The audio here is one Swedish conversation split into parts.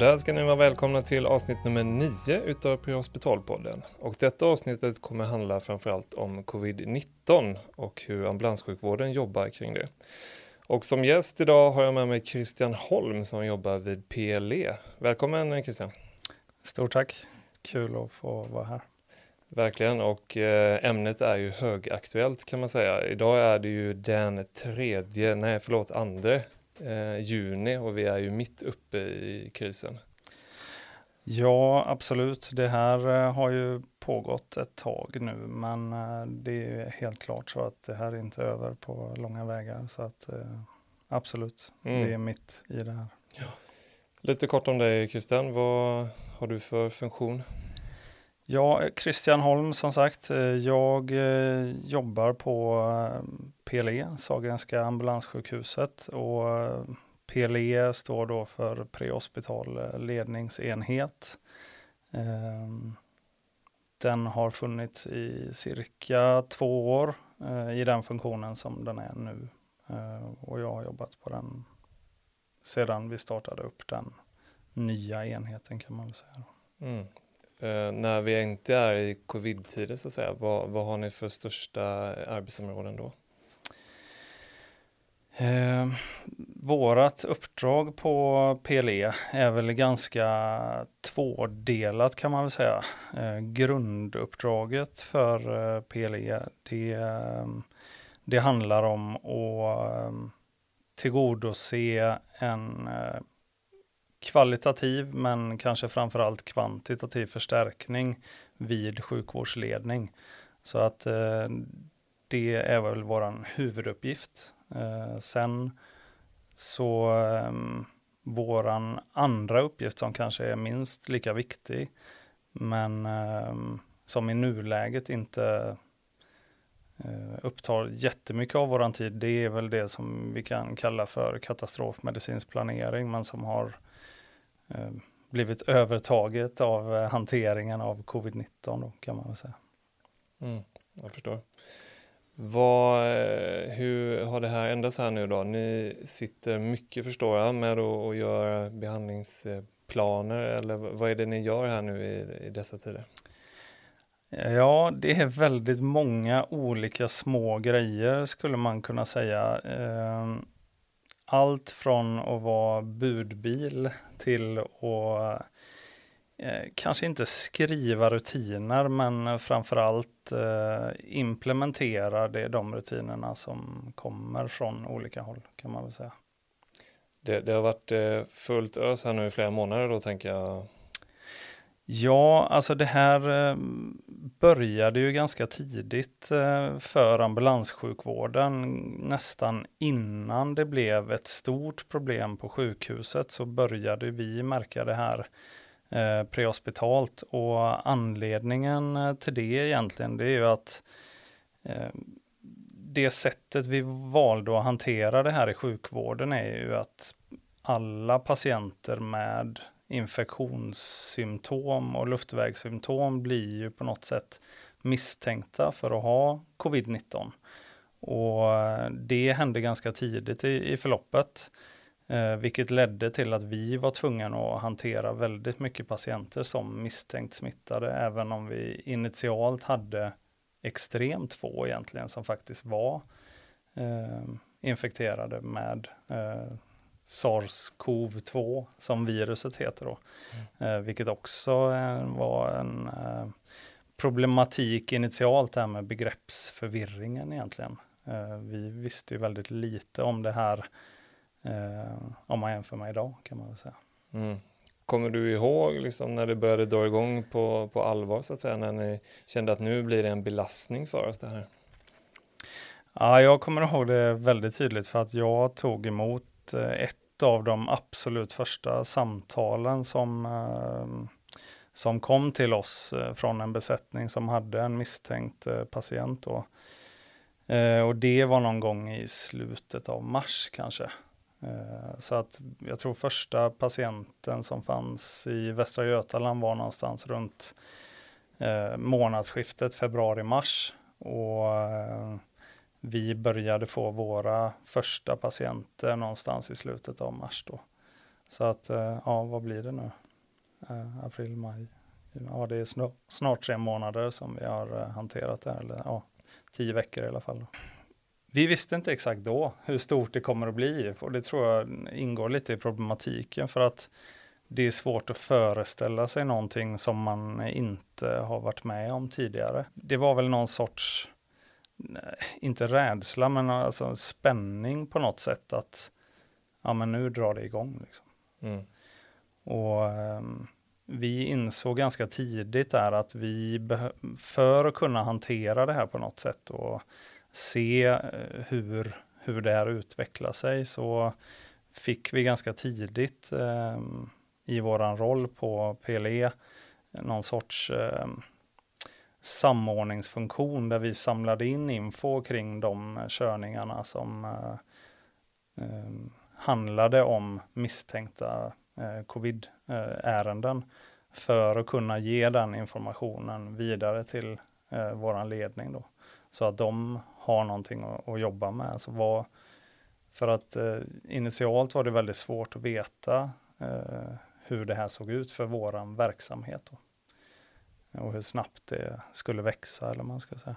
där ska ni vara välkomna till avsnitt nummer 9 utav Prehospitalpodden. Och detta avsnittet kommer handla framförallt om covid-19 och hur ambulanssjukvården jobbar kring det. Och som gäst idag har jag med mig Christian Holm som jobbar vid PLE. Välkommen Christian! Stort tack! Kul att få vara här. Verkligen, och eh, ämnet är ju högaktuellt kan man säga. Idag är det ju den tredje, nej förlåt, andra eh, juni och vi är ju mitt uppe i krisen. Ja, absolut. Det här eh, har ju pågått ett tag nu, men eh, det är helt klart så att det här är inte över på långa vägar. Så att eh, absolut, mm. det är mitt i det här. Ja. Lite kort om dig Christian, vad har du för funktion? Ja, Christian Holm som sagt. Eh, jag eh, jobbar på eh, PLE, Sahlgrenska ambulanssjukhuset och PLE står då för prehospital ledningsenhet. Ehm, den har funnits i cirka två år i den funktionen som den är nu. Och jag har jobbat på den sedan vi startade upp den nya enheten kan man väl säga. Mm eh, när vi inte är i covid-tider så att säga, vad, vad har ni för största arbetsområden då? Eh, vårat uppdrag på PLE är väl ganska tvådelat kan man väl säga. Eh, grunduppdraget för eh, PLE det, eh, det handlar om att eh, tillgodose en eh, kvalitativ men kanske framförallt kvantitativ förstärkning vid sjukvårdsledning. Så att eh, det är väl våran huvuduppgift Eh, sen så eh, våran andra uppgift som kanske är minst lika viktig, men eh, som i nuläget inte eh, upptar jättemycket av våran tid, det är väl det som vi kan kalla för katastrofmedicinsk planering, men som har eh, blivit övertaget av eh, hanteringen av covid-19 då kan man väl säga. Mm, jag förstår. Vad, eh, hur har det här ändrats här nu då? Ni sitter mycket förstår jag med att göra behandlingsplaner eller vad är det ni gör här nu i, i dessa tider? Ja, det är väldigt många olika små grejer skulle man kunna säga. Allt från att vara budbil till att Eh, kanske inte skriva rutiner, men framförallt eh, implementera det, de rutinerna som kommer från olika håll, kan man väl säga. Det, det har varit eh, fullt ös här nu i flera månader då, tänker jag. Ja, alltså det här eh, började ju ganska tidigt eh, för ambulanssjukvården. Nästan innan det blev ett stort problem på sjukhuset så började vi märka det här eh, prehospitalt. Och anledningen till det egentligen, det är ju att det sättet vi valde att hantera det här i sjukvården är ju att alla patienter med infektionssymptom och luftvägssymptom blir ju på något sätt misstänkta för att ha covid-19. Och eh, det hände ganska tidigt i, i förloppet. Eh, vilket ledde till att vi var tvungna att hantera väldigt mycket patienter som misstänkt smittade, även om vi initialt hade extremt få egentligen som faktiskt var eh, infekterade med eh, SARS-CoV-2 som viruset heter då. Mm. Eh, vilket också eh, var en eh, problematik initialt här med begreppsförvirringen egentligen. Eh, vi visste ju väldigt lite om det här Eh, om man jämför med idag kan man väl säga. Mm. Kommer du ihåg liksom när det började dra igång på, på allvar så att säga, när ni kände att nu blir det en belastning för oss det här? Ja, jag kommer ihåg det väldigt tydligt för att jag tog emot Eh, ett av de absolut första samtalen som, eh, som kom till oss eh, från en besättning som hade en misstänkt patient. Då. Och det var någon gång i slutet av mars kanske. Så att jag tror första patienten som fanns i Västra Götaland var någonstans runt månadsskiftet februari-mars. Och vi började få våra första patienter någonstans i slutet av mars då. Så att, eh, ja, vad blir det nu? Eh, april, maj. Ja, det är snart tre månader som vi har eh, hanterat det här, eller ja, tio veckor i alla fall. Vi visste inte exakt då hur stort det kommer att bli och det tror jag ingår lite i problematiken för att det är svårt att föreställa sig någonting som man inte har varit med om tidigare. Det var väl någon sorts, inte rädsla, men alltså spänning på något sätt att ja, men nu drar det igång. Liksom. Mm. Och um, vi insåg ganska tidigt där att vi för att kunna hantera det här på något sätt och se eh, hur, hur det här utvecklar sig så fick vi ganska tidigt eh, i våran roll på PLE någon sorts eh, samordningsfunktion där vi samlade in info kring de körningarna som eh, eh, handlade om misstänkta eh, covid-ärenden för att kunna ge den informationen vidare till eh, våran ledning då. Så att de har någonting att, att jobba med. Alltså vad, för att eh, initialt var det väldigt svårt att veta eh, hur det här såg ut för våran verksamhet. Då. Och hur snabbt det skulle växa eller man ska säga.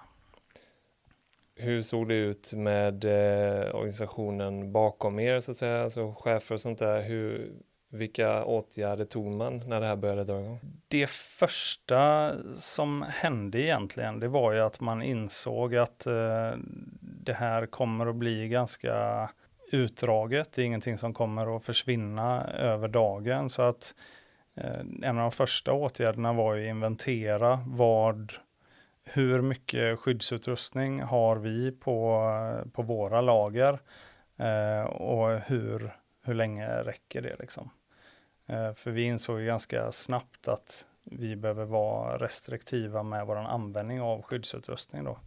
Hur såg det ut med eh, organisationen bakom er så att säga, alltså chefer och sånt där? Hur, vilka åtgärder tog man när det här började dra igång? Det första som hände egentligen, det var ju att man insåg att eh, det här kommer att bli ganska utdraget. Det är ingenting som kommer att försvinna över dagen. Så att Eh, en av de första åtgärderna var att inventera vad, hur mycket skyddsutrustning har vi på, på våra lager eh, och hur, hur länge räcker det liksom. Eh, för vi insåg ganska snabbt att vi behöver vara restriktiva med vår användning av skyddsutrustning. Då.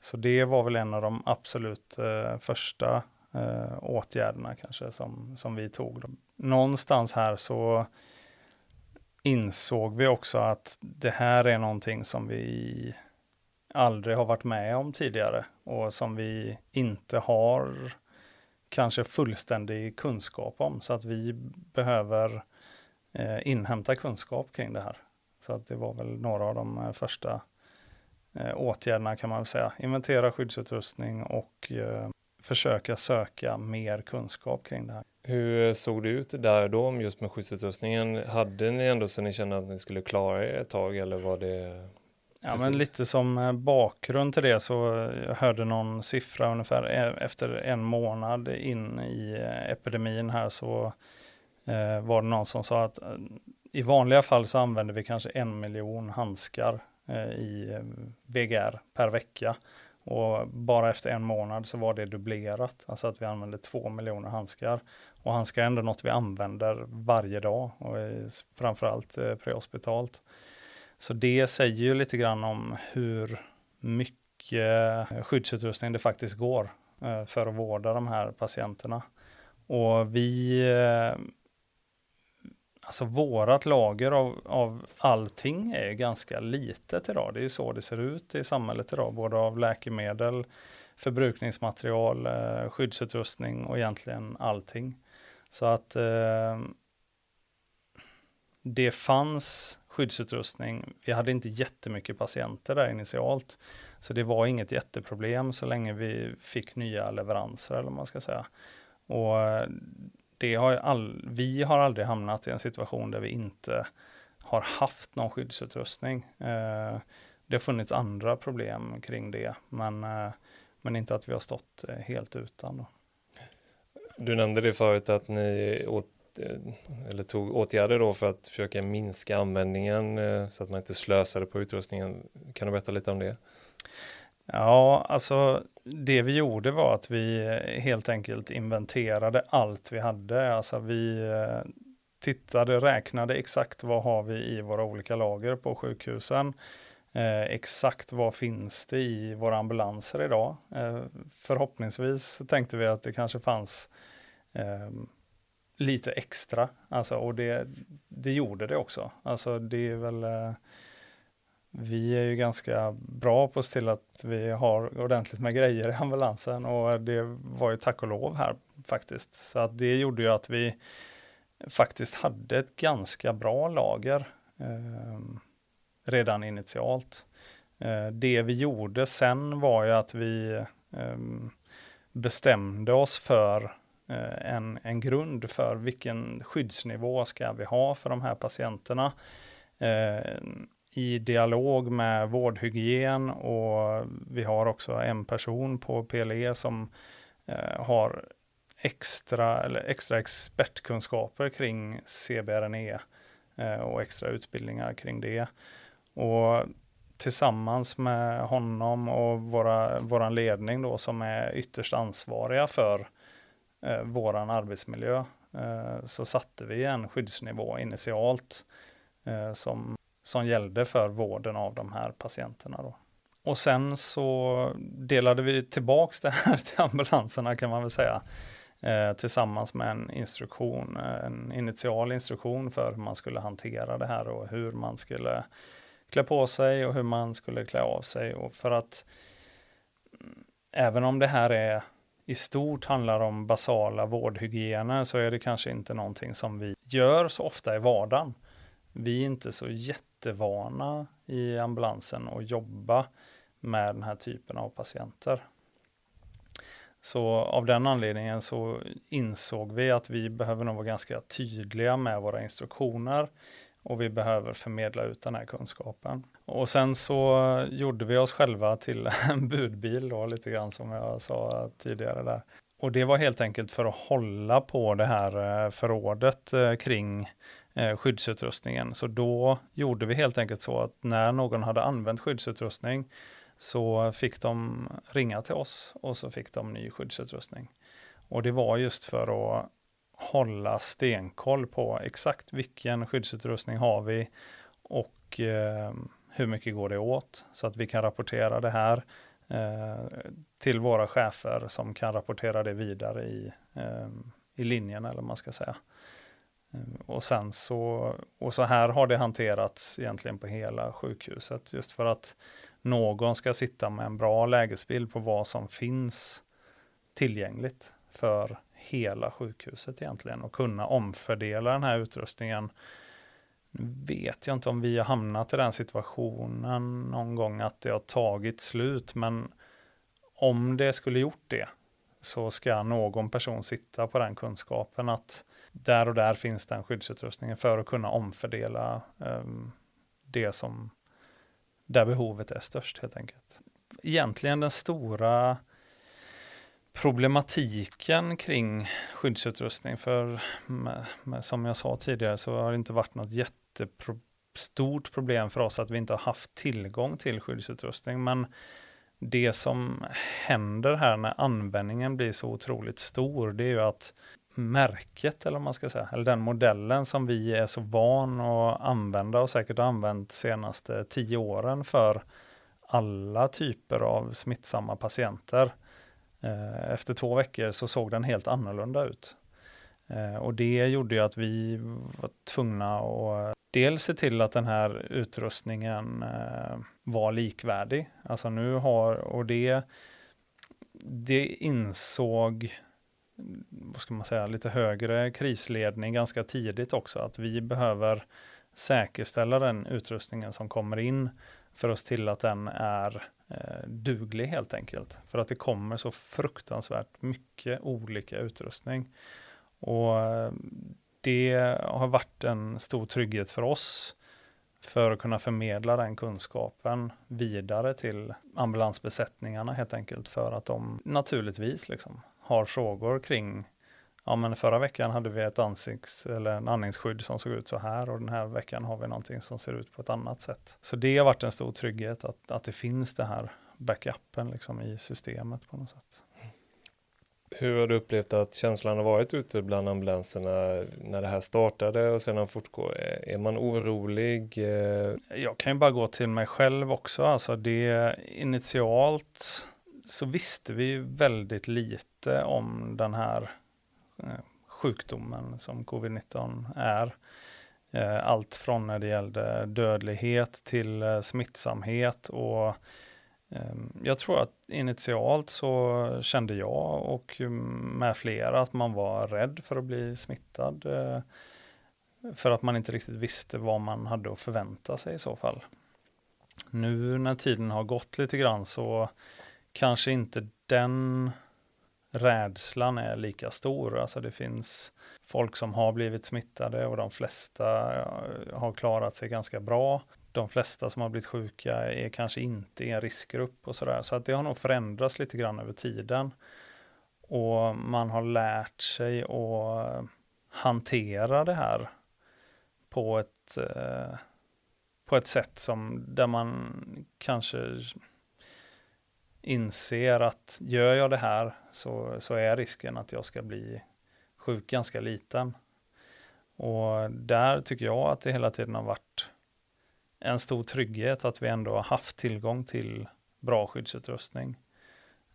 Så det var väl en av de absolut eh, första eh, åtgärderna kanske som, som vi tog. Då. Någonstans här så insåg vi också att det här är någonting som vi aldrig har varit med om tidigare och som vi inte har kanske fullständig kunskap om. Så att vi behöver eh, inhämta kunskap kring det här. Så att det var väl några av de eh, första eh, åtgärderna kan man väl säga. Inventera skyddsutrustning och eh, försöka söka mer kunskap kring det här. Hur såg det ut där då just med skyddsutrustningen? Hade ni ändå så ni kände att ni skulle klara er ett tag eller var det? Ja, men lite som eh, bakgrund till det så jag hörde någon siffra ungefär e-, efter en månad in i eh, epidemin här så eh, var det någon som sa att eh, i vanliga fall så använder vi kanske en miljon handskar eh, i eh, VGR per vecka. Och bara efter en månad så var det dubblerat, alltså att vi använde två miljoner handskar. Och handskar är ändå något vi använder varje dag och framförallt eh, prehospitalt. Så det säger ju lite grann om hur mycket eh, skyddsutrustning det faktiskt går eh, för att vårda de här patienterna. Och vi eh, Alltså vårat lager av, av allting är ganska litet idag. Det är ju så det ser ut i samhället idag, både av läkemedel, förbrukningsmaterial, eh, skyddsutrustning och egentligen allting. Så att eh, det fanns skyddsutrustning. Vi hade inte jättemycket patienter där initialt, så det var inget jätteproblem så länge vi fick nya leveranser eller vad man ska säga. Och eh, det har all, vi har aldrig hamnat i en situation där vi inte har haft någon skyddsutrustning. Eh, det har funnits andra problem kring det, men, eh, men inte att vi har stått eh, helt utan. Då. Du nämnde det förut att ni åt, eh, eller tog åtgärder då för att försöka minska användningen eh, så att man inte slösade på utrustningen. Kan du berätta lite om det? Ja, alltså det vi gjorde var att vi eh, helt enkelt inventerade allt vi hade. Alltså vi eh, tittade, räknade exakt vad har vi i våra olika lager på sjukhusen. Eh, exakt vad finns det i våra ambulanser idag? Eh, förhoppningsvis tänkte vi att det kanske fanns eh, lite extra, alltså, och det, det gjorde det också. Alltså det är väl eh, vi är ju ganska bra på att se till att vi har ordentligt med grejer i ambulansen och det var ju tack och lov här faktiskt. Så att det gjorde ju att vi faktiskt hade ett ganska bra lager eh, redan initialt. Eh, det vi gjorde sen var ju att vi eh, bestämde oss för eh, en, en grund för vilken skyddsnivå ska vi ha för de här patienterna eh, i dialog med vårdhygien och vi har också en person på PLE som eh, har extra, eller extra expertkunskaper kring CBRNE eh, och extra utbildningar kring det. Och tillsammans med honom och våra, våran ledning då som är ytterst ansvariga för eh, våran arbetsmiljö eh, så satte vi en skyddsnivå initialt eh, som, som gällde för vården av de här patienterna. Då. Och sen så delade vi tillbaks det här till ambulanserna kan man väl säga eh, tillsammans med en instruktion, eh, en initial instruktion för hur man skulle hantera det här och hur man skulle klä på sig och hur man skulle klä av sig. Och för att mm, även om det här är i stort handlar om basala vårdhygiener så är det kanske inte någonting som vi gör så ofta i vardagen. Vi är inte så jättevana i ambulansen att jobba med den här typen av patienter. Så av den anledningen så insåg vi att vi behöver nog vara ganska tydliga med våra instruktioner och vi behöver förmedla ut den här kunskapen. Och sen så gjorde vi oss själva till en budbil då, lite grann som jag sa tidigare där. Och det var helt enkelt för att hålla på det här eh, förrådet eh, kring eh, skyddsutrustningen. Så då gjorde vi helt enkelt så att när någon hade använt skyddsutrustning så fick de ringa till oss och så fick de ny skyddsutrustning. Och det var just för att hålla stenkoll på exakt vilken skyddsutrustning har vi och eh, hur mycket går det åt så att vi kan rapportera det här eh, till våra chefer som kan rapportera det vidare i, eh, i linjen eller man ska säga. Och sen så, och så här har det hanterats egentligen på hela sjukhuset just för att någon ska sitta med en bra lägesbild på vad som finns tillgängligt för hela sjukhuset egentligen och kunna omfördela den här utrustningen. Nu vet jag inte om vi har hamnat i den situationen någon gång att det har tagit slut, men om det skulle gjort det så ska någon person sitta på den kunskapen att där och där finns den skyddsutrustningen för att kunna omfördela um, det som där behovet är störst helt enkelt. Egentligen den stora problematiken kring skyddsutrustning. För med, med, som jag sa tidigare så har det inte varit något jättestort problem för oss att vi inte har haft tillgång till skyddsutrustning. Men det som händer här när användningen blir så otroligt stor, det är ju att märket, eller man ska säga, eller den modellen som vi är så van att använda och säkert använt senaste tio åren för alla typer av smittsamma patienter eh, efter två veckor så såg den helt annorlunda ut. Eh, och det gjorde ju att vi var tvungna att eh, dels se till att den här utrustningen var likvärdig. Alltså nu har, och det, det insåg, vad ska man säga, lite högre krisledning ganska tidigt också, att vi behöver säkerställa den utrustningen som kommer in för oss till att den är eh, duglig helt enkelt. För att det kommer så fruktansvärt mycket olika utrustning. Och eh, det har varit en stor trygghet för oss för att kunna förmedla den kunskapen vidare till ambulansbesättningarna helt enkelt för att de naturligtvis liksom har frågor kring ja men förra veckan hade vi ett ansikts eller en andningsskydd som såg ut så här och den här veckan har vi någonting som ser ut på ett annat sätt. Så det har varit en stor trygghet att, att det finns det här backupen liksom i systemet på något sätt. Hur har du upplevt att känslan har varit ute bland ambulanserna när det här startade och sedan fortgår? Är man orolig? Jag kan ju bara gå till mig själv också. Alltså det initialt så visste vi väldigt lite om den här eh, sjukdomen som covid-19 är. Eh, allt från när det gällde dödlighet till eh, smittsamhet och ehm, jag tror att initialt så kände jag och med flera att man var rädd för att bli smittad. för att man inte riktigt visste vad man hade att förvänta sig i så fall. Nu när tiden har gått lite grann så kanske inte den rädslan är lika stor. Alltså det finns folk som har blivit smittade och de flesta eh, har klarat sig ganska bra. De flesta som har blivit sjuka är kanske inte i en riskgrupp och sådär. Så att det har nog förändrats lite grann över tiden. Och man har lärt sig att eh, hantera det här på ett, eh, på ett sätt som där man kanske inser att gör jag det här så, så är risken att jag ska bli sjuk ganska liten. Och där tycker jag att det hela tiden har varit en stor trygghet att vi ändå har haft tillgång till bra skyddsutrustning.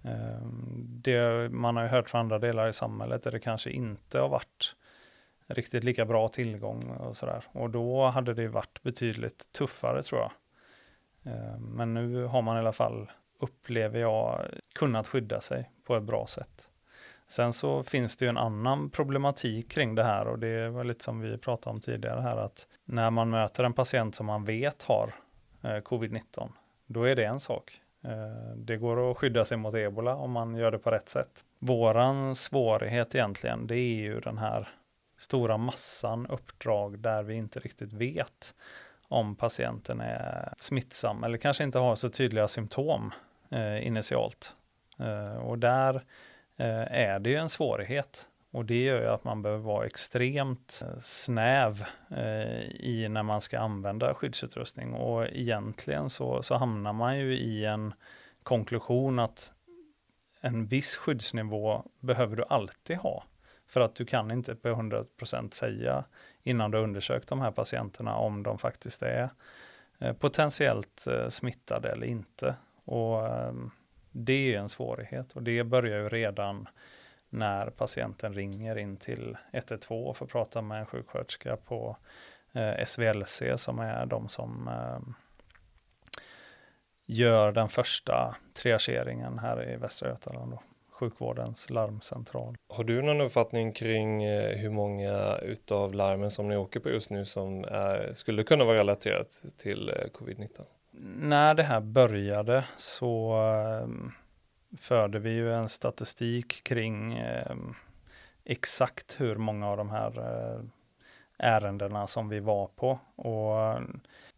Ehm, det man har hört från andra delar i samhället där det kanske inte har varit riktigt lika bra tillgång och sådär. Och då hade det varit betydligt tuffare tror jag. Ehm, men nu har man i alla fall, upplever jag, kunnat skydda sig på ett bra sätt. Sen så finns det ju en annan problematik kring det här och det var lite som vi pratade om tidigare här att när man möter en patient som man vet har eh, covid-19, då är det en sak. Eh, det går att skydda sig mot ebola om man gör det på rätt sätt. Våran svårighet egentligen, det är ju den här stora massan uppdrag där vi inte riktigt vet om patienten är smittsam eller kanske inte har så tydliga symptom Eh, initialt. Eh, och där eh, är det ju en svårighet. Och det gör ju att man behöver vara extremt eh, snäv eh, i när man ska använda skyddsutrustning. Och egentligen så, så hamnar man ju i en konklusion att en viss skyddsnivå behöver du alltid ha. För att du kan inte på 100% säga innan du undersökt de här patienterna om de faktiskt är eh, potentiellt smittade eller inte. Och ehm, det är en svårighet och det börjar ju redan när patienten ringer in till 112 och får prata med en sjuksköterska på eh, SVLC som är de som eh, gör den första triageringen här i Västra Götaland. Då, sjukvårdens larmcentral. Har du någon uppfattning kring eh, hur många utav larmen som ni åker på just nu som är, skulle kunna vara relaterat till eh, covid-19? När det här började så ehm, förde vi ju en statistik kring ehm, exakt hur många av de här eh, ärendena som vi var på. Och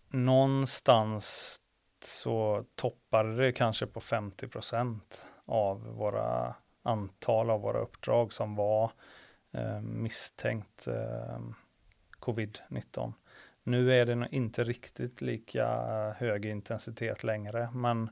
någonstans så toppade det kanske på 50 procent av våra antal av våra uppdrag som var eh, misstänkt eh, covid-19. Nu är det inte riktigt lika eh, hög intensitet längre, men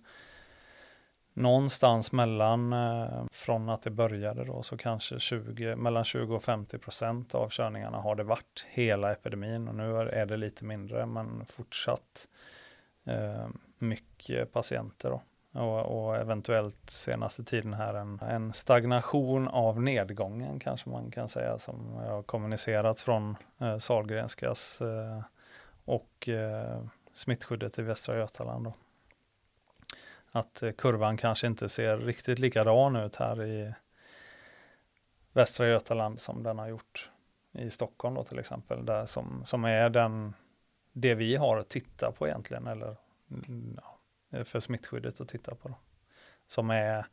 någonstans mellan, eh, från att det började då, så kanske 20, mellan 20 och 50 procent av körningarna har det varit hela epidemin och nu är det lite mindre, men fortsatt eh, mycket patienter då. Och, och, eventuellt senaste tiden här en, en stagnation av nedgången kanske man kan säga som har kommunicerats från eh, Sahlgrenskas eh, och eh, smittskyddet i Västra Götaland. Då att eh, kurvan kanske inte ser riktigt likadan ut här i Västra Götaland som den har gjort i Stockholm då till exempel, där som, som är den, det vi har att titta på egentligen, eller mm, ja, för smittskyddet att titta på. Då. Som är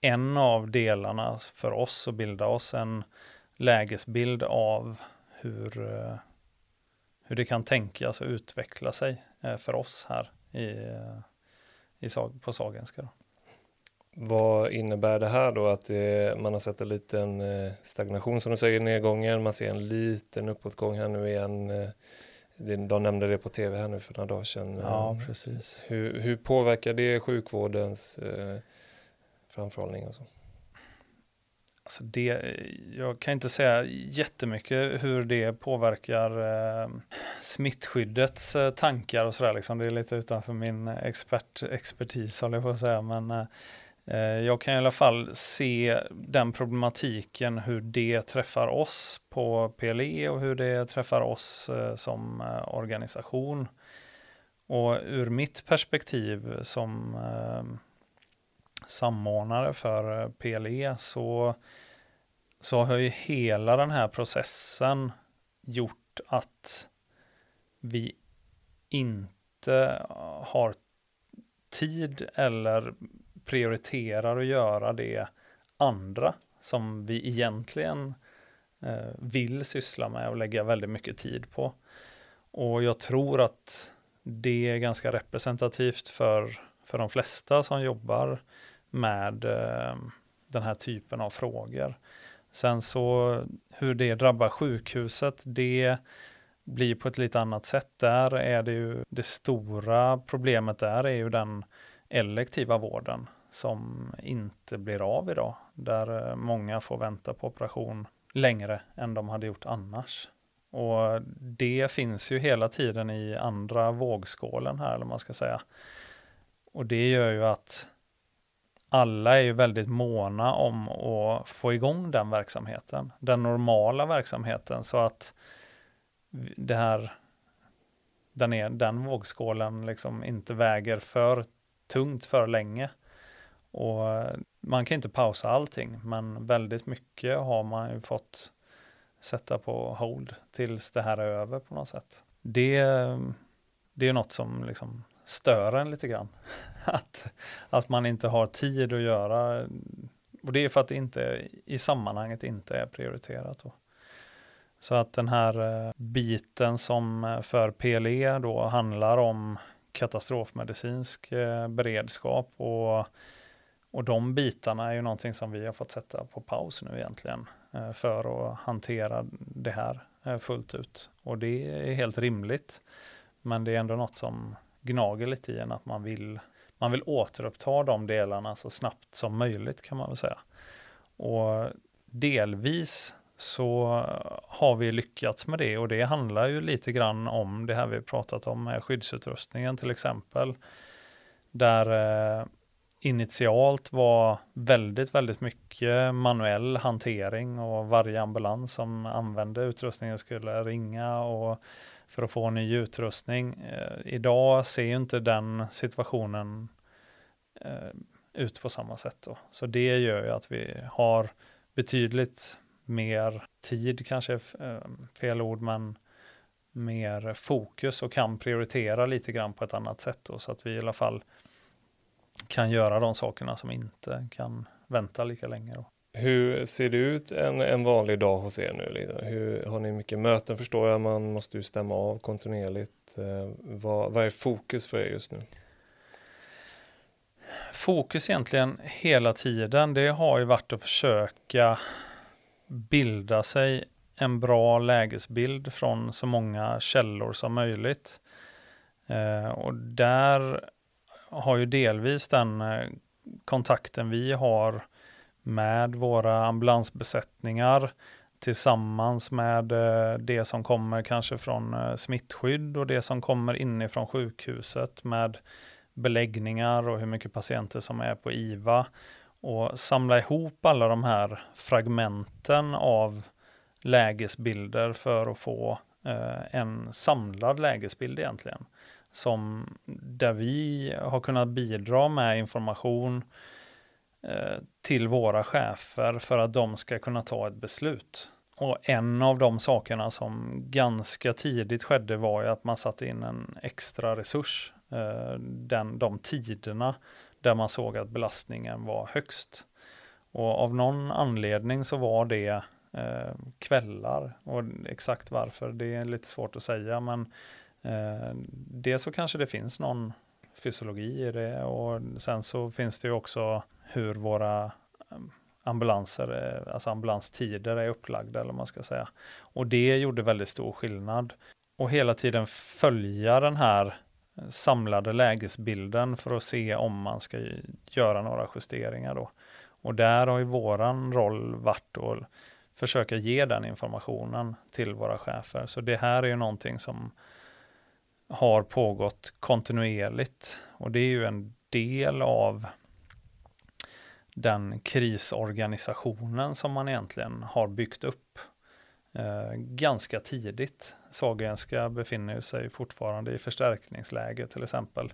en av delarna för oss att bilda oss en lägesbild av hur, eh, hur det kan tänkas och utveckla sig eh, för oss här i i sag, på Sahlgrenska. Då. Vad innebär det här då att det, man har sett en liten eh, stagnation som du säger i nedgången, man ser en liten uppåtgång här nu igen. Eh, de nämnde det på tv här nu för några dagar sedan. Ja, precis. Hur, hur påverkar det sjukvårdens eh, framförhållning och så? Alltså det, jag kan inte säga jättemycket hur det påverkar eh, smittskyddets eh, tankar och sådär. Liksom. Det är lite utanför min expert, expertis håller jag på att säga. Men eh, eh jag kan i alla fall se den problematiken, hur det träffar oss på PLE och hur det träffar oss eh, som eh, organisation. Och ur mitt perspektiv som eh, samordnare för eh, PLE så, så har ju hela den här processen gjort att vi inte eh, har tid eller prioriterar att göra det andra som vi egentligen eh, vill syssla med och lägga väldigt mycket tid på. Och jag tror att det är ganska representativt för, för de flesta som jobbar med eh, den här typen av frågor. Sen så hur det drabbar sjukhuset, det blir på ett lite annat sätt. Där är det ju det stora problemet där är ju den elektiva vården som inte blir av idag. Där eh, många får vänta på operation längre än de hade gjort annars. Och det finns ju hela tiden i andra vågskålen här, eller man ska säga. Och det gör ju att alla är ju väldigt måna om att få igång den verksamheten, den normala verksamheten, så att det här, den, är, den vågskålen liksom inte väger för tungt för länge. Och eh, man kan inte pausa allting, men väldigt mycket har man ju fått sätta på hold tills det här är över på något sätt. Det, eh, det är något som liksom stör en lite grann. Att, att man inte har tid att göra, och det är för att det inte i sammanhanget inte är prioriterat. Då. Så att den här eh, biten som eh, för PLE då handlar om katastrofmedicinsk eh, beredskap och, och de bitarna är ju någonting som vi har fått sätta på paus nu egentligen för att hantera det här fullt ut. Och det är helt rimligt. Men det är ändå något som gnager lite i en att man vill, man vill återuppta de delarna så snabbt som möjligt kan man väl säga. Och delvis så har vi lyckats med det och det handlar ju lite grann om det här vi pratat om med skyddsutrustningen till exempel. Där eh, initialt var väldigt, väldigt mycket manuell hantering och varje ambulans som använde utrustningen skulle ringa och för att få ny utrustning. Eh, idag ser ju inte den situationen eh, ut på samma sätt. Då. Så det gör ju att vi har betydligt mer tid, kanske eh, fel ord, men mer fokus och kan prioritera lite grann på ett annat sätt. Då, så att vi i alla fall kan göra de sakerna som inte kan vänta lika länge. Då. Hur ser det ut en, en vanlig dag hos er nu? Liksom? Hur, har ni mycket möten förstår jag, man måste ju stämma av kontinuerligt. Eh, vad, vad är fokus för er just nu? Fokus egentligen hela tiden, det har ju varit att försöka bilda sig en bra lägesbild från så många källor som möjligt. Eh, och där har ju delvis den eh, kontakten vi har med våra ambulansbesättningar tillsammans med eh, det som kommer kanske från eh, smittskydd och det som kommer inifrån sjukhuset med beläggningar och hur mycket patienter som är på IVA och samla ihop alla de här fragmenten av lägesbilder för att få eh, en samlad lägesbild egentligen. Som där vi har kunnat bidra med information eh, Eh, till våra chefer för att de ska kunna ta ett beslut. Och en av de sakerna som ganska tidigt skedde var ju att man satte in en extra resurs, eh, den, de tiderna där man såg att belastningen var högst. Och av någon anledning så var det eh, kvällar och exakt varför det är lite svårt att säga men eh, det så kanske det finns någon fysiologi i det och sen så finns det ju också hur våra ehm, ambulanser, eh, alltså ambulanstider är upplagda eller man ska säga. Och det gjorde väldigt stor skillnad. Och hela tiden följa den här eh, samlade lägesbilden för att se om man ska göra några justeringar då. Och där har ju våran roll varit att försöka ge den informationen till våra chefer. Så det här är ju någonting som har pågått kontinuerligt och det är ju en del av den krisorganisationen som man egentligen har byggt upp eh, ganska tidigt. Sahlgrenska befinner sig fortfarande i förstärkningsläge till exempel.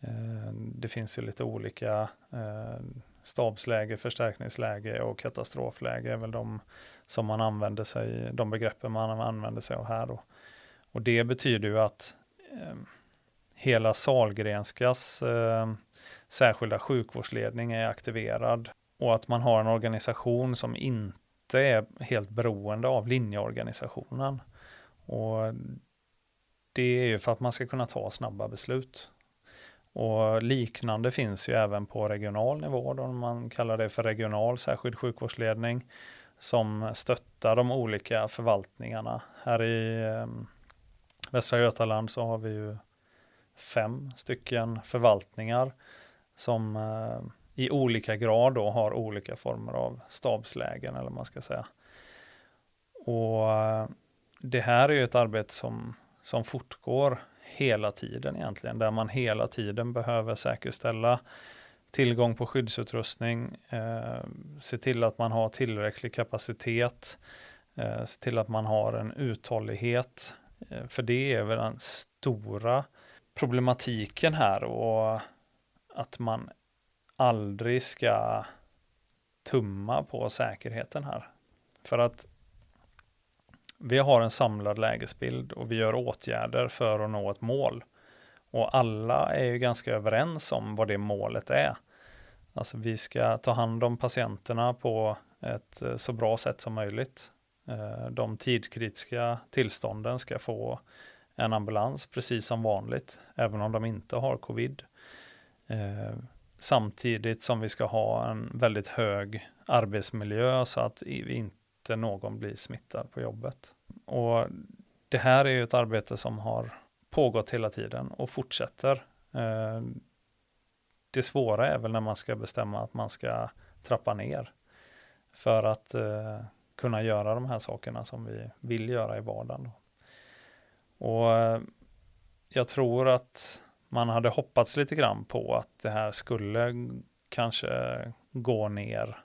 Eh, det finns ju lite olika eh, stabsläge, förstärkningsläge och katastrofläge är väl de som man använder sig, de begreppen man använder sig av här då. Och det betyder ju att eh, hela Salgrenskas eh, särskilda sjukvårdsledning är aktiverad och att man har en organisation som inte är helt beroende av linjeorganisationen. Och det är ju för att man ska kunna ta snabba beslut. Och liknande finns ju även på regional nivå, då man kallar det för regional särskild sjukvårdsledning, som stöttar de olika förvaltningarna. Här i eh, Västra Götaland så har vi ju fem stycken förvaltningar som eh, i olika grad då har olika former av stabslägen eller man ska säga. Och eh, det här är ju ett arbete som, som fortgår hela tiden egentligen, där man hela tiden behöver säkerställa tillgång på skyddsutrustning, eh, se till att man har tillräcklig kapacitet, eh, se till att man har en uthållighet, eh, för det är väl den stora problematiken här och att man aldrig ska tumma på säkerheten här. För att vi har en samlad lägesbild och vi gör åtgärder för att nå ett mål. Och alla är ju ganska överens om vad det målet är. Alltså vi ska ta hand om patienterna på ett eh, så bra sätt som möjligt. Eh, de tidkritiska tillstånden ska få en ambulans precis som vanligt, även om de inte har covid. Eh, samtidigt som vi ska ha en väldigt hög arbetsmiljö så att inte någon blir smittad på jobbet. Och det här är ju ett arbete som har pågått hela tiden och fortsätter. Eh, det svåra är väl när man ska bestämma att man ska trappa ner för att eh, kunna göra de här sakerna som vi vill göra i vardagen. Och eh, jag tror att man hade hoppats lite grann på att det här skulle kanske gå ner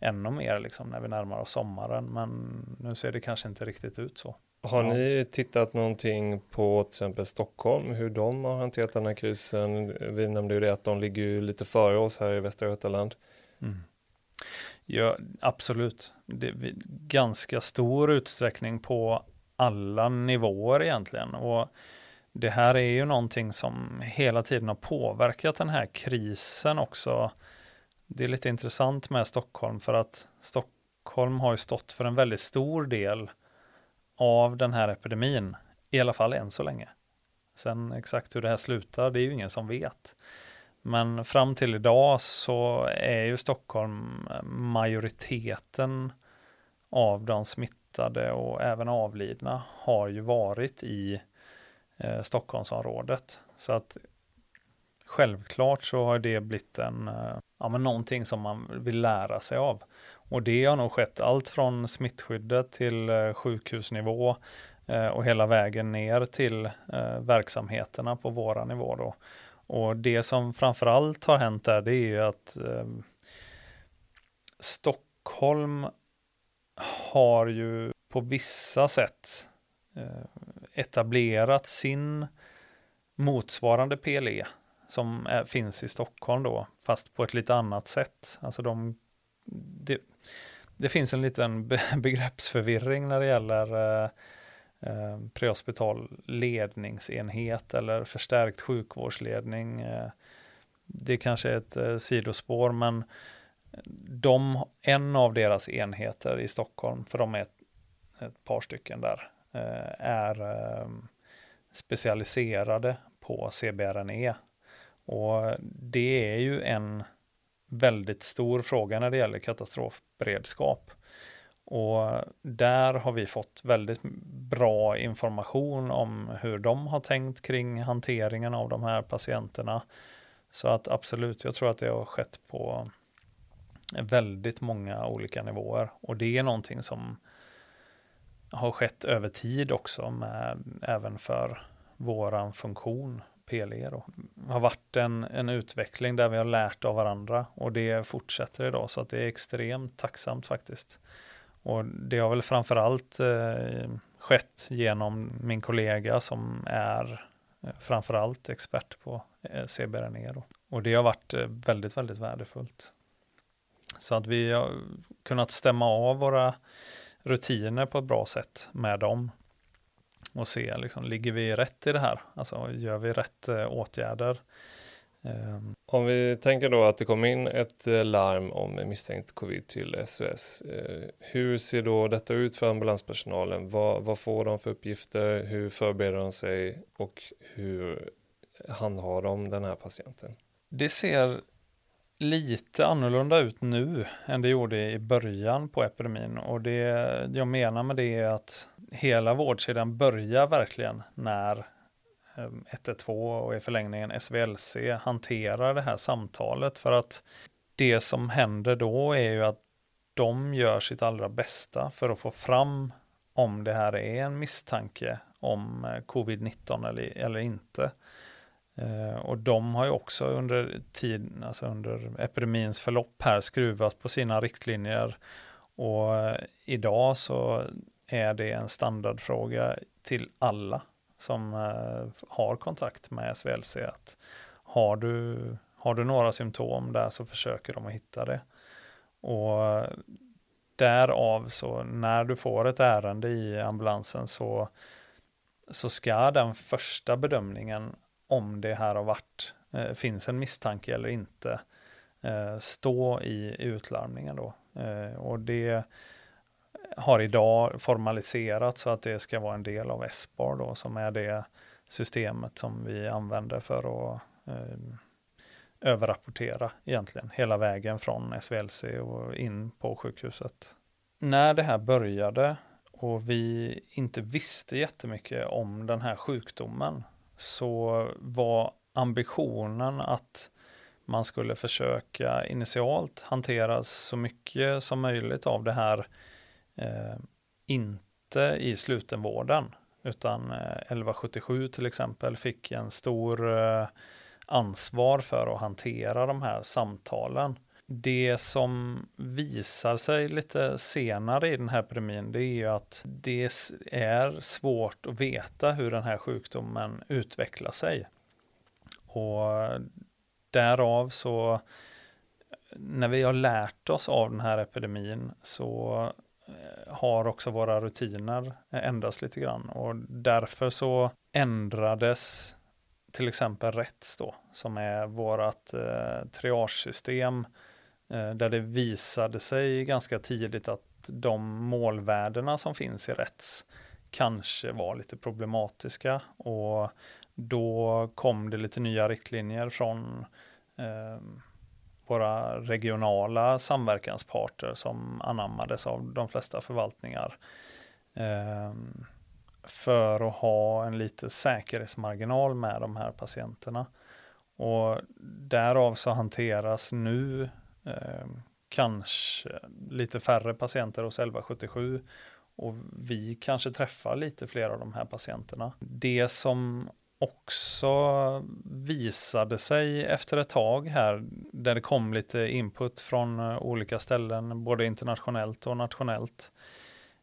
ännu mer liksom när vi närmar oss sommaren. Men nu ser det kanske inte riktigt ut så. Har ja. ni tittat någonting på till exempel Stockholm, hur de har hanterat den här krisen? Vi nämnde ju det att de ligger ju lite före oss här i Västra Götaland. Mm. Ja, absolut. Det är ganska stor utsträckning på alla nivåer egentligen. Och det här är ju någonting som hela tiden har påverkat den här krisen också. Det är lite intressant med Stockholm för att Stockholm har ju stått för en väldigt stor del av den här epidemin, i alla fall än så länge. Sen exakt hur det här slutar, det är ju ingen som vet. Men fram till idag så är ju Stockholm majoriteten av de smittade och även avlidna har ju varit i eh, Stockholmsområdet. Så att självklart så har det blivit en, eh, ja, men någonting som man vill lära sig av. Och det har nog skett allt från smittskyddet till eh, sjukhusnivå eh, och hela vägen ner till eh, verksamheterna på våra nivå då. Och det som framförallt har hänt där det är ju att eh, Stockholm har ju på vissa sätt eh, etablerat sin motsvarande PLE som är, finns i Stockholm då, fast på ett lite annat sätt. Alltså de, det, det finns en liten be, begreppsförvirring när det gäller eh, eh, prehospital ledningsenhet eller förstärkt sjukvårdsledning. Eh, det kanske är ett eh, sidospår, men de, en av deras enheter i Stockholm, för de är ett, ett par stycken där, Eh, är eh, specialiserade på CBRNE. Och det är ju en väldigt stor fråga när det gäller katastrofberedskap. Och där har vi fått väldigt bra information om hur de har tänkt kring hanteringen av de här patienterna. Så att absolut, jag tror att det har skett på väldigt många olika nivåer. Och det är någonting som har skett över tid också, med, även för våran funktion PLE då. Det har varit en, en utveckling där vi har lärt av varandra och det fortsätter idag så att det är extremt tacksamt faktiskt. Och det har väl framförallt eh, skett genom min kollega som är eh, framförallt expert på eh, CBRNE. Då. Och det har varit eh, väldigt, väldigt värdefullt. Så att vi har kunnat stämma av våra rutiner på ett bra sätt med dem och se, liksom, ligger vi rätt i det här? Alltså gör vi rätt eh, åtgärder? Um. Om vi tänker då att det kom in ett eh, larm om misstänkt covid till SOS. Eh, hur ser då detta ut för ambulanspersonalen? Vad, vad får de för uppgifter? Hur förbereder de sig och hur handhar de den här patienten? Det ser lite annorlunda ut nu än det gjorde i början på epidemin och det jag menar med det är att hela vårdkedjan börjar verkligen när ehm, 112 och i förlängningen SVLC hanterar det här samtalet för att det som händer då är ju att de gör sitt allra bästa för att få fram om det här är en misstanke om eh, covid-19 eller, eller inte. Eh, och de har ju också under tid, alltså under epidemins förlopp här skruvat på sina riktlinjer. Och eh, idag så är det en standardfråga till alla som eh, har kontakt med SVLC. Att har, du, har du några symptom där så försöker de att hitta det. Och därav så när du får ett ärende i ambulansen så, så ska den första bedömningen om det här har varit, eh, finns en misstanke eller inte, eh, stå i utlarmningen då. Eh, och det har idag formaliserats så att det ska vara en del av SBAR då, som är det systemet som vi använder för att eh, överrapportera egentligen hela vägen från SVLC och in på sjukhuset. När det här började och vi inte visste jättemycket om den här sjukdomen så var ambitionen att man skulle försöka initialt hantera så mycket som möjligt av det här eh, inte i slutenvården utan eh, 1177 till exempel fick en stor eh, ansvar för att hantera de här samtalen. Det som visar sig lite senare i den här epidemin det är ju att det är svårt att veta hur den här sjukdomen utvecklar sig. Och därav så när vi har lärt oss av den här epidemin så eh, har också våra rutiner eh, ändrats lite grann och därför så ändrades till exempel RETS då som är vårat eh, triagesystem Eh, där det visade sig ganska tidigt att de målvärdena som finns i rätts kanske var lite problematiska och då kom det lite nya riktlinjer från eh, våra regionala samverkansparter som anammades av de flesta förvaltningar. Eh, för att ha en lite säkerhetsmarginal med de här patienterna. Och därav så hanteras nu Ehm, kanske lite färre patienter hos 1177 och vi kanske träffar lite fler av de här patienterna. Det som också visade sig efter ett tag här, där det kom lite input från eh, olika ställen, både internationellt och nationellt,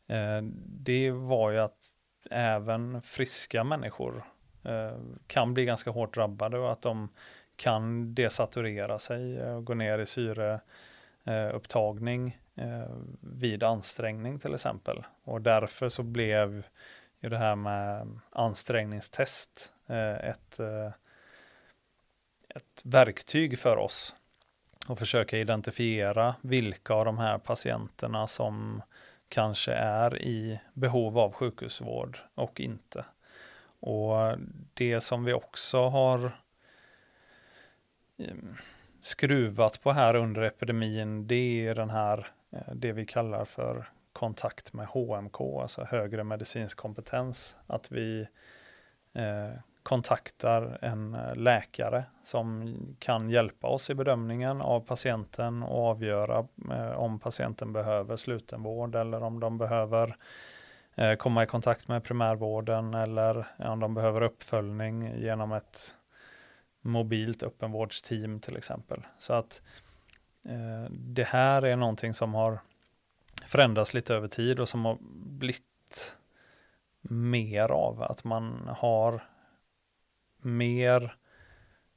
eh, det var ju att även friska människor eh, kan bli ganska hårt drabbade och att de kan desaturera sig och gå ner i syreupptagning eh, vid ansträngning till exempel. Och därför så blev ju det här med ansträngningstest eh, ett, ett verktyg för oss och försöka identifiera vilka av de här patienterna som kanske är i behov av sjukhusvård och inte. Och det som vi också har Ehm, skruvat på här under epidemin, det är den här, eh, det vi kallar för kontakt med HMK, alltså högre medicinsk kompetens. Att vi eh, kontaktar en eh, läkare som kan hjälpa oss i bedömningen av patienten och avgöra eh, om patienten behöver slutenvård eller om de behöver komma i kontakt med primärvården eller om de behöver uppföljning genom ett mobilt öppenvårdsteam till exempel. Så att eh, det här är någonting som har förändrats lite över tid och som har blivit mer av att man har mer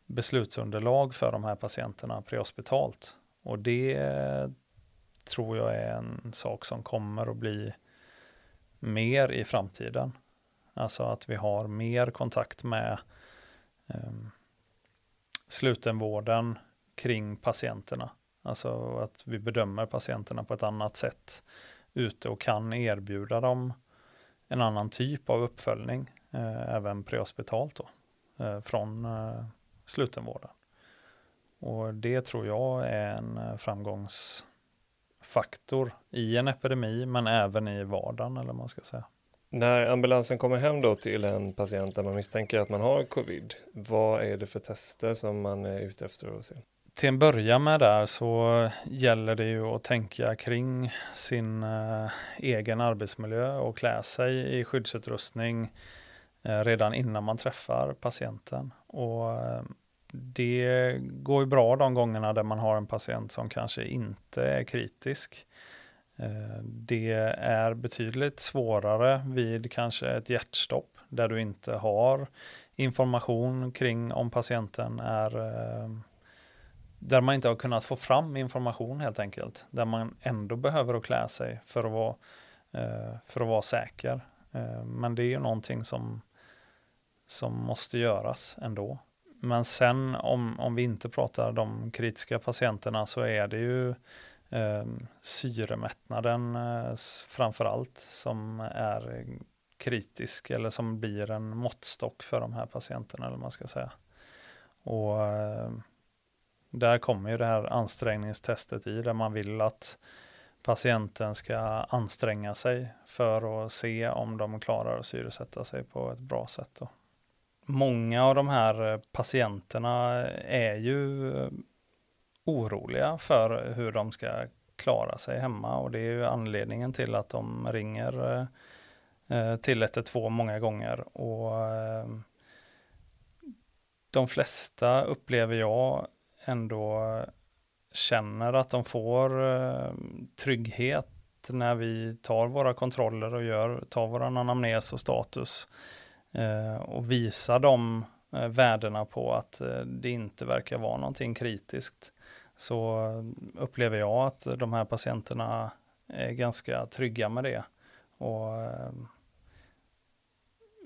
beslutsunderlag för de här patienterna prehospitalt. Och det tror jag är en sak som kommer att bli mer i framtiden. Alltså att vi har mer kontakt med um, slutenvården kring patienterna. Alltså att vi bedömer patienterna på ett annat sätt ute och kan erbjuda dem en annan typ av uppföljning, eh, även prehospitalt då, eh, från eh, slutenvården. Och det tror jag är en eh, framgångsfaktor i en epidemi, men även i vardagen, eller man ska säga. När ambulansen kommer hem då till en patient där man misstänker att man har covid, vad är det för tester som man är ute efter att se? Till en början med där så gäller det ju att tänka kring sin eh, egen arbetsmiljö och klä sig i skyddsutrustning eh, redan innan man träffar patienten. Och eh, det går ju bra de gångerna där man har en patient som kanske inte är kritisk. Eh, det är betydligt svårare vid kanske ett hjärtstopp där du inte har information kring om patienten är eh, där man inte har kunnat få fram information helt enkelt. Där man ändå behöver att klä sig för att vara, eh, för att vara säker. Men det är ju någonting som, som måste göras ändå. Men sen om, om vi inte pratar de kritiska patienterna så är det ju eh, syremättnaden eh, framför allt som är kritisk eller som blir en måttstock för de här patienterna eller man ska säga. Och eh, där kommer ju det här ansträngningstestet i där man vill att patienten ska anstränga sig för att se om de klarar att syresätta sig på ett bra sätt. Då. Många av de här eh, patienterna eh, är ju eh, oroliga för hur de ska klara sig hemma och det är ju anledningen till att de ringer eh, till 112 många gånger. Och eh, de flesta upplever jag ändå känner att de får eh, trygghet när vi tar våra kontroller och gör, tar vår anamnes och status Eh, och visar de eh, värdena på att eh, det inte verkar vara någonting kritiskt så upplever jag att de här patienterna är ganska trygga med det och eh,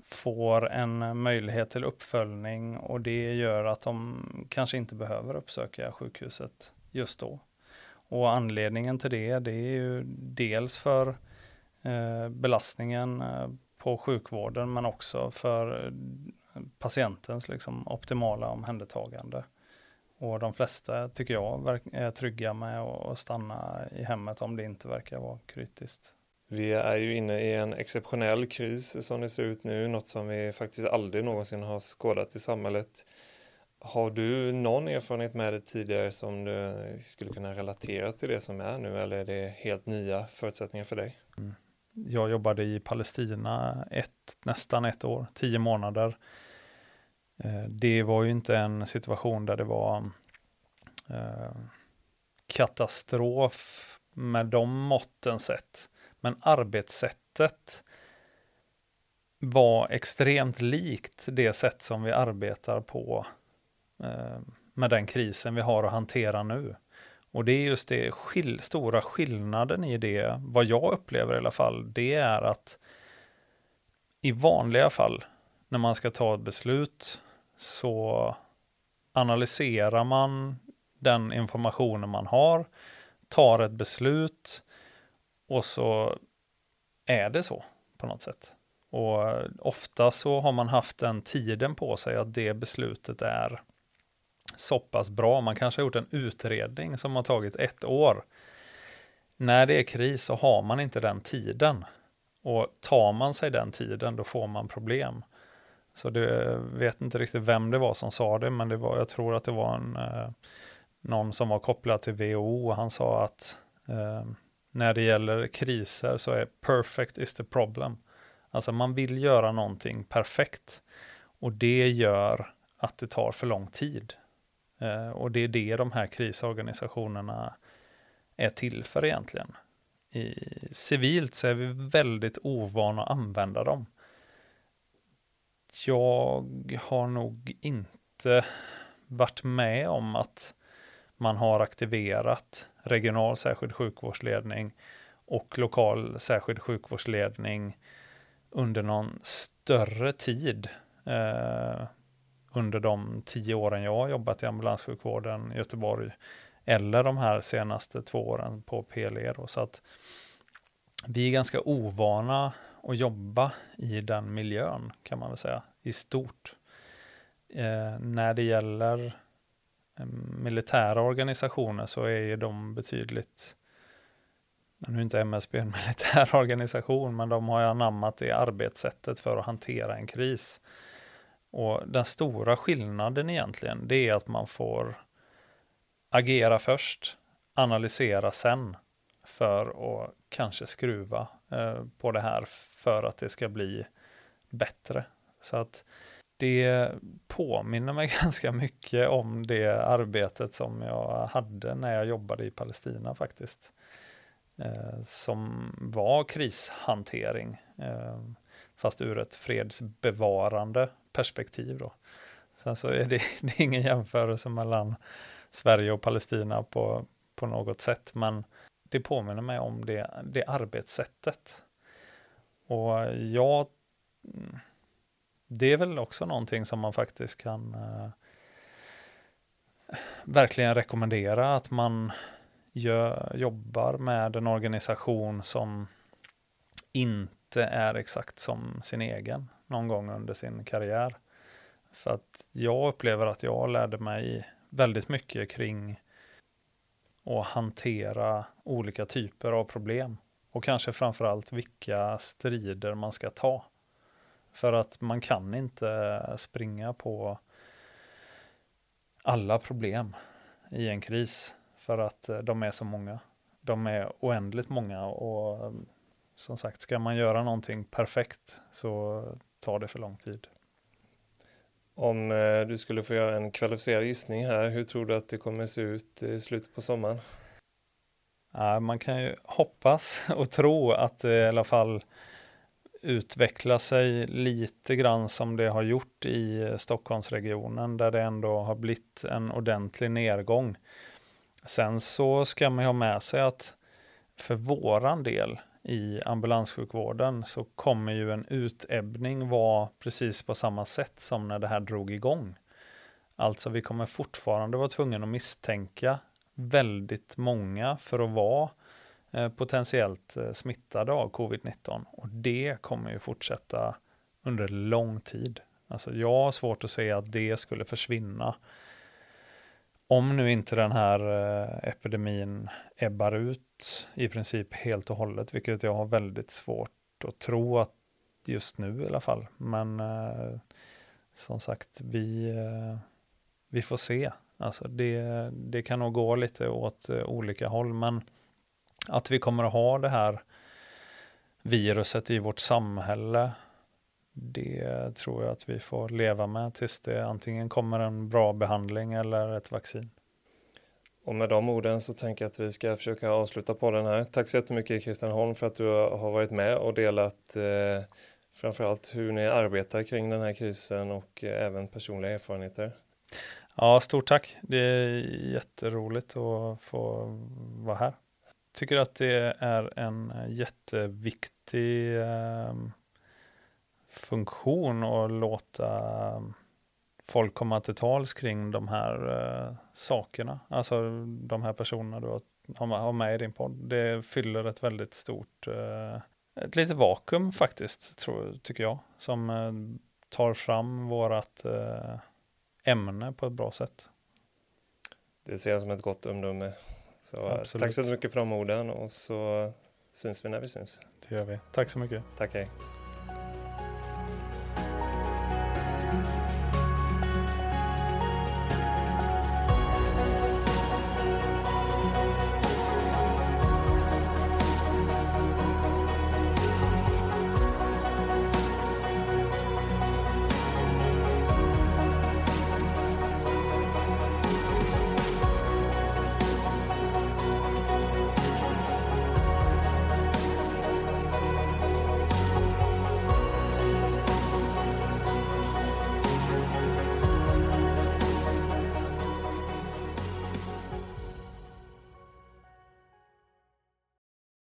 får en möjlighet till uppföljning och det gör att de kanske inte behöver uppsöka sjukhuset just då. Och anledningen till det, det är ju dels för eh, belastningen eh, på sjukvården men också för patientens liksom, optimala omhändertagande. Och de flesta tycker jag är trygga med att stanna i hemmet om det inte verkar vara kritiskt. Vi är ju inne i en exceptionell kris som det ser ut nu, något som vi faktiskt aldrig någonsin har skådat i samhället. Har du någon erfarenhet med det tidigare som du skulle kunna relatera till det som är nu eller är det helt nya förutsättningar för dig? Mm jag jobbade i Palestina ett, nästan ett år, tio månader. Eh, det var ju inte en situation där det var eh, katastrof med de måtten sett. Men arbetssättet var extremt likt det sätt som vi arbetar på eh, med den krisen vi har att hantera nu. Och det är just det skill stora skillnaden i det, vad jag upplever i alla fall, det är att i vanliga fall när man ska ta ett beslut så analyserar man den informationen man har, tar ett beslut och så är det så på något sätt. Och ofta så har man haft den tiden på sig att det beslutet är så pass bra. Man kanske har gjort en utredning som har tagit ett år. När det är kris så har man inte den tiden. Och tar man sig den tiden då får man problem. Så det vet inte riktigt vem det var som sa det, men det var, jag tror att det var en, eh, någon som var kopplad till WHO och han sa att eh, när det gäller kriser så är perfect is the problem. Alltså man vill göra någonting perfekt och det gör att det tar för lång tid. Eh, och det är det de här krisorganisationerna är till för egentligen. I civilt så är vi väldigt ovana att använda dem. Jag har nog inte varit med om att man har aktiverat regional särskild sjukvårdsledning och lokal särskild sjukvårdsledning under någon större tid eh, under de tio åren jag har jobbat i ambulanssjukvården i Göteborg eller de här senaste två åren på PLE. Då, så att vi är ganska ovana och jobba i den miljön kan man väl säga i stort. Eh, när det gäller eh, militära organisationer så är ju de betydligt nu är inte MSB en militär organisation, men de har ju anammat det arbetssättet för att hantera en kris. Och den stora skillnaden egentligen, det är att man får agera först, analysera sen för att kanske skruva eh, på det här för att det ska bli bättre. Så att det påminner mig ganska mycket om det arbetet som jag hade när jag jobbade i Palestina faktiskt. Eh, som var krishantering, eh, fast ur ett fredsbevarande perspektiv. Då. Sen så är det, det är ingen jämförelse mellan Sverige och Palestina på, på något sätt, men det påminner mig om det, det arbetssättet. Och jag, mm, det är väl också någonting som man faktiskt kan eh, verkligen rekommendera att man gör, jobbar med en organisation som inte är exakt som sin egen någon gång under sin karriär. För att jag upplever att jag lärde mig väldigt mycket kring och hantera olika typer av problem och kanske framförallt vilka strider man ska ta. För att man kan inte springa på alla problem i en kris för att eh, de är så många. De är oändligt många och eh, som sagt, ska man göra någonting perfekt så tar det för lång tid. Om eh, du skulle få göra en kvalificerad gissning här, hur tror du att det kommer se ut i slutet på sommaren? Ja, man kan ju hoppas och tro att det i alla fall utvecklar sig lite grann som det har gjort i Stockholmsregionen där det ändå har blivit en ordentlig nedgång. Sen så ska man ha med sig att för våran del i ambulanssjukvården så kommer ju en utebbning vara precis på samma sätt som när det här drog igång. Alltså vi kommer fortfarande vara tvungna att misstänka väldigt många för att vara eh, potentiellt eh, smittade av covid-19 och det kommer ju fortsätta under lång tid. Alltså jag har svårt att se att det skulle försvinna om nu inte den här eh, epidemin ebbar ut i princip helt och hållet, vilket jag har väldigt svårt att tro att just nu i alla fall. Men eh, som sagt, vi, eh, vi får se. Alltså det, det kan nog gå lite åt eh, olika håll, men att vi kommer att ha det här viruset i vårt samhälle det tror jag att vi får leva med tills det antingen kommer en bra behandling eller ett vaccin. Och med de orden så tänker jag att vi ska försöka avsluta på den här. Tack så jättemycket Christian Holm för att du har varit med och delat eh, framförallt hur ni arbetar kring den här krisen och eh, även personliga erfarenheter. Ja, stort tack. Det är jätteroligt att få vara här. Tycker att det är en jätteviktig eh, funktion att låta folk komma till tals kring de här uh, sakerna. Alltså de här personerna du har, har med i din podd. Det fyller ett väldigt stort, uh, ett litet vakuum faktiskt, tror, tycker jag, som uh, tar fram vårat ämne på ett bra sätt. Det ser jag som ett gott omdöme. Så tack så mycket för de orden och så syns vi när vi syns. Det gör vi. Tack så mycket. Tack, hej.